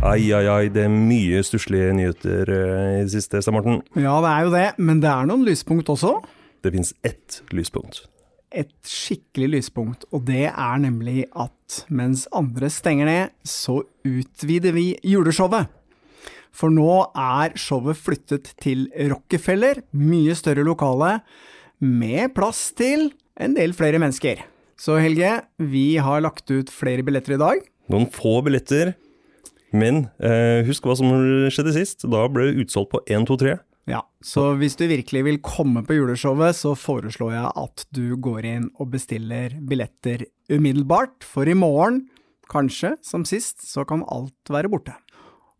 Ai, ai, ai, det er mye stusslige nyheter eh, i det siste, Stein Morten. Ja, det er jo det, men det er noen lyspunkt også. Det finnes ett lyspunkt. Et skikkelig lyspunkt, og det er nemlig at mens andre stenger ned, så utvider vi juleshowet. For nå er showet flyttet til Rockefeller, mye større lokale, med plass til en del flere mennesker. Så Helge, vi har lagt ut flere billetter i dag. Noen få billetter, men eh, husk hva som skjedde sist. Da ble det utsolgt på 1, 2, 3. Ja, så hvis du virkelig vil komme på juleshowet, så foreslår jeg at du går inn og bestiller billetter umiddelbart, for i morgen, kanskje som sist, så kan alt være borte.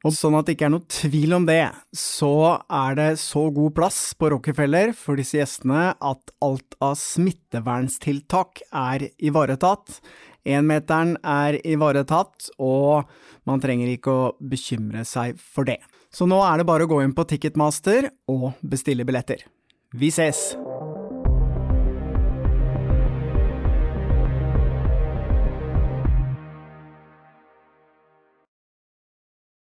Og sånn at det ikke er noe tvil om det, så er det så god plass på Rockefeller for disse gjestene at alt av smittevernstiltak er ivaretatt. Énmeteren er ivaretatt, og man trenger ikke å bekymre seg for det. Så nå er det bare å gå inn på Ticketmaster og bestille billetter. Vi ses!